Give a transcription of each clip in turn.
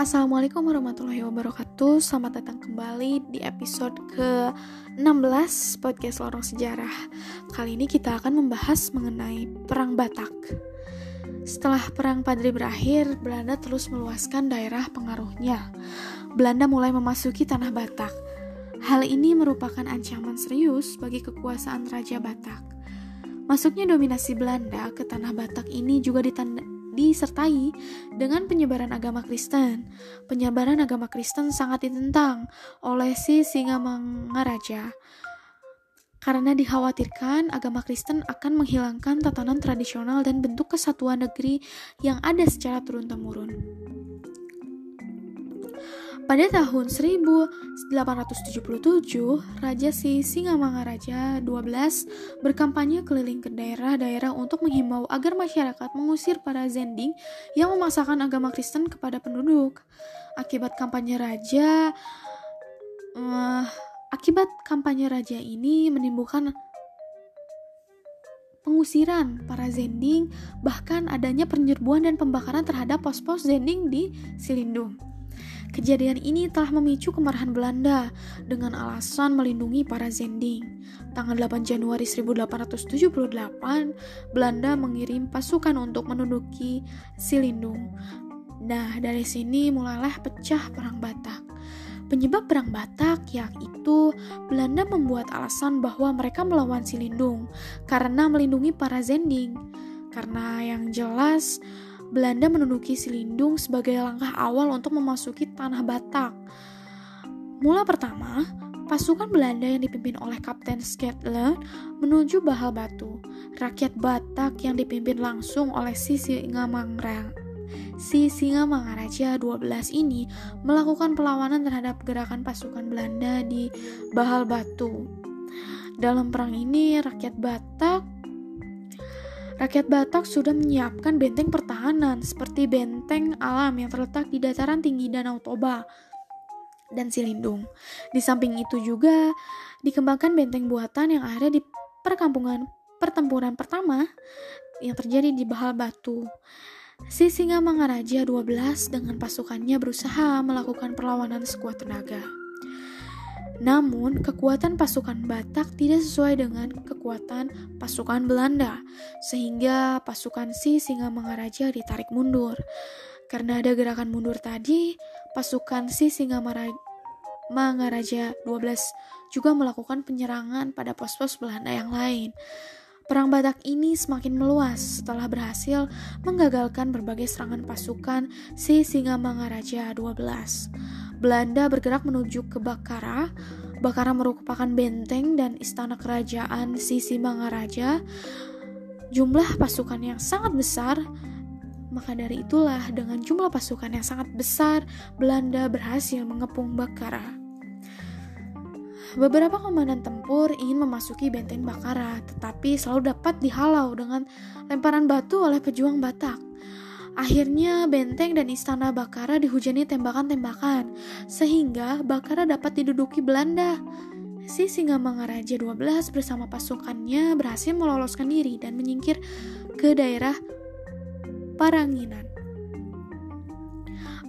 Assalamualaikum warahmatullahi wabarakatuh. Selamat datang kembali di episode ke-16 podcast Lorong Sejarah. Kali ini kita akan membahas mengenai Perang Batak. Setelah Perang Padri berakhir, Belanda terus meluaskan daerah pengaruhnya. Belanda mulai memasuki tanah Batak. Hal ini merupakan ancaman serius bagi kekuasaan Raja Batak. Masuknya dominasi Belanda ke tanah Batak ini juga ditanda disertai dengan penyebaran agama Kristen. Penyebaran agama Kristen sangat ditentang oleh si Singamangaraja karena dikhawatirkan agama Kristen akan menghilangkan tatanan tradisional dan bentuk kesatuan negeri yang ada secara turun-temurun. Pada tahun 1877, Raja Si Singamangaraja XII berkampanye keliling ke daerah-daerah untuk menghimbau agar masyarakat mengusir para Zending yang memaksakan agama Kristen kepada penduduk. Akibat kampanye raja, uh, akibat kampanye raja ini menimbulkan pengusiran para Zending, bahkan adanya penyerbuan dan pembakaran terhadap pos-pos Zending di Silindung. Kejadian ini telah memicu kemarahan Belanda dengan alasan melindungi para Zending. Tanggal 8 Januari 1878, Belanda mengirim pasukan untuk menduduki Silindung. Nah, dari sini mulailah pecah Perang Batak. Penyebab Perang Batak yaitu Belanda membuat alasan bahwa mereka melawan Silindung karena melindungi para Zending. Karena yang jelas, Belanda menduduki Silindung sebagai langkah awal untuk memasuki tanah Batak. Mula pertama, pasukan Belanda yang dipimpin oleh Kapten Skedler menuju Bahal Batu. Rakyat Batak yang dipimpin langsung oleh si Singamangrang si Singamangaraja 12 ini melakukan perlawanan terhadap gerakan pasukan Belanda di Bahal Batu. Dalam perang ini, rakyat Batak Rakyat Batak sudah menyiapkan benteng pertahanan seperti benteng alam yang terletak di dataran tinggi Danau Toba dan Silindung. Di samping itu juga dikembangkan benteng buatan yang ada di perkampungan pertempuran pertama yang terjadi di Bahal Batu. Si Singa Mangaraja 12 dengan pasukannya berusaha melakukan perlawanan sekuat tenaga. Namun, kekuatan pasukan Batak tidak sesuai dengan kekuatan pasukan Belanda, sehingga pasukan Si Singamangaraja ditarik mundur. Karena ada gerakan mundur tadi, pasukan Si Singamangaraja 12 juga melakukan penyerangan pada pos-pos Belanda yang lain. Perang Batak ini semakin meluas setelah berhasil menggagalkan berbagai serangan pasukan Si Singamangaraja 12. Belanda bergerak menuju ke Bakara. Bakara merupakan benteng dan istana kerajaan Sisi Mangaraja. Jumlah pasukan yang sangat besar, maka dari itulah dengan jumlah pasukan yang sangat besar, Belanda berhasil mengepung Bakara. Beberapa komandan tempur ingin memasuki benteng Bakara, tetapi selalu dapat dihalau dengan lemparan batu oleh pejuang Batak. Akhirnya benteng dan istana Bakara dihujani tembakan-tembakan, sehingga Bakara dapat diduduki Belanda. Si Singamangaraja 12 bersama pasukannya berhasil meloloskan diri dan menyingkir ke daerah Paranginan.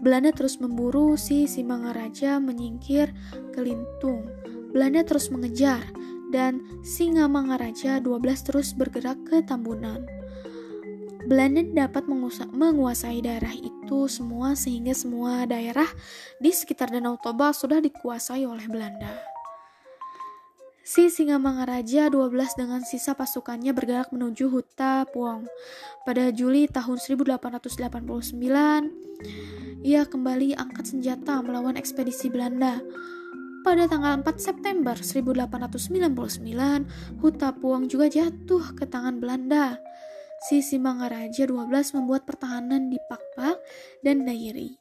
Belanda terus memburu si Simangaraja menyingkir ke Lintung. Belanda terus mengejar dan Singamangaraja 12 terus bergerak ke Tambunan. Belanda dapat menguasai daerah itu semua sehingga semua daerah di sekitar Danau Toba sudah dikuasai oleh Belanda. Si Singamangaraja 12 dengan sisa pasukannya bergerak menuju Huta Puong. Pada Juli tahun 1889, ia kembali angkat senjata melawan ekspedisi Belanda. Pada tanggal 4 September 1899, Huta Puong juga jatuh ke tangan Belanda. Sisi Mangaraja 12 membuat pertahanan di Pakpak dan Dairi.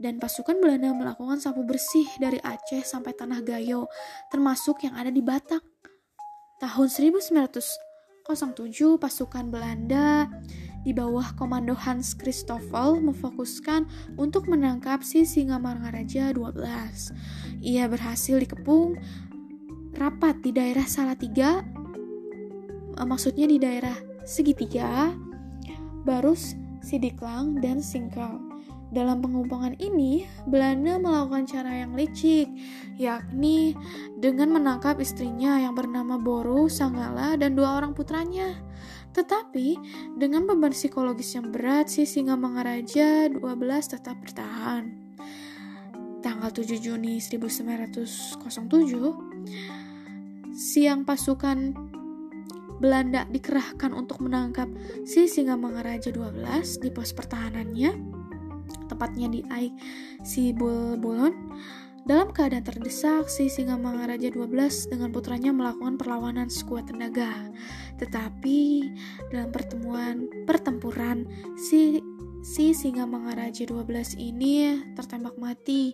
Dan pasukan Belanda melakukan sapu bersih dari Aceh sampai Tanah Gayo, termasuk yang ada di Batak. Tahun 1907, pasukan Belanda di bawah komando Hans Christoffel memfokuskan untuk menangkap si Singa Mangaraja 12. Ia berhasil dikepung rapat di daerah Salatiga, eh, maksudnya di daerah segitiga, barus, sidiklang, dan singkal. Dalam pengubangan ini, Belanda melakukan cara yang licik, yakni dengan menangkap istrinya yang bernama Boru, Sanggala, dan dua orang putranya. Tetapi, dengan beban psikologis yang berat, si Singa Mangaraja 12 tetap bertahan. Tanggal 7 Juni 1907, siang pasukan Belanda dikerahkan untuk menangkap si Singa Mangaraja 12 di pos pertahanannya tepatnya di Aik Sibulbulon. Dalam keadaan terdesak, si Singa Mangaraja 12 dengan putranya melakukan perlawanan sekuat tenaga. Tetapi dalam pertemuan pertempuran, si si Singa Mangaraja 12 ini tertembak mati.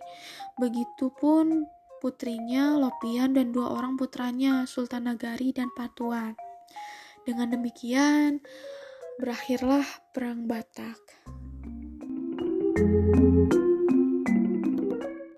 Begitupun putrinya Lopian dan dua orang putranya Sultan Nagari dan Patuan. Dengan demikian, berakhirlah Perang Batak. Thank you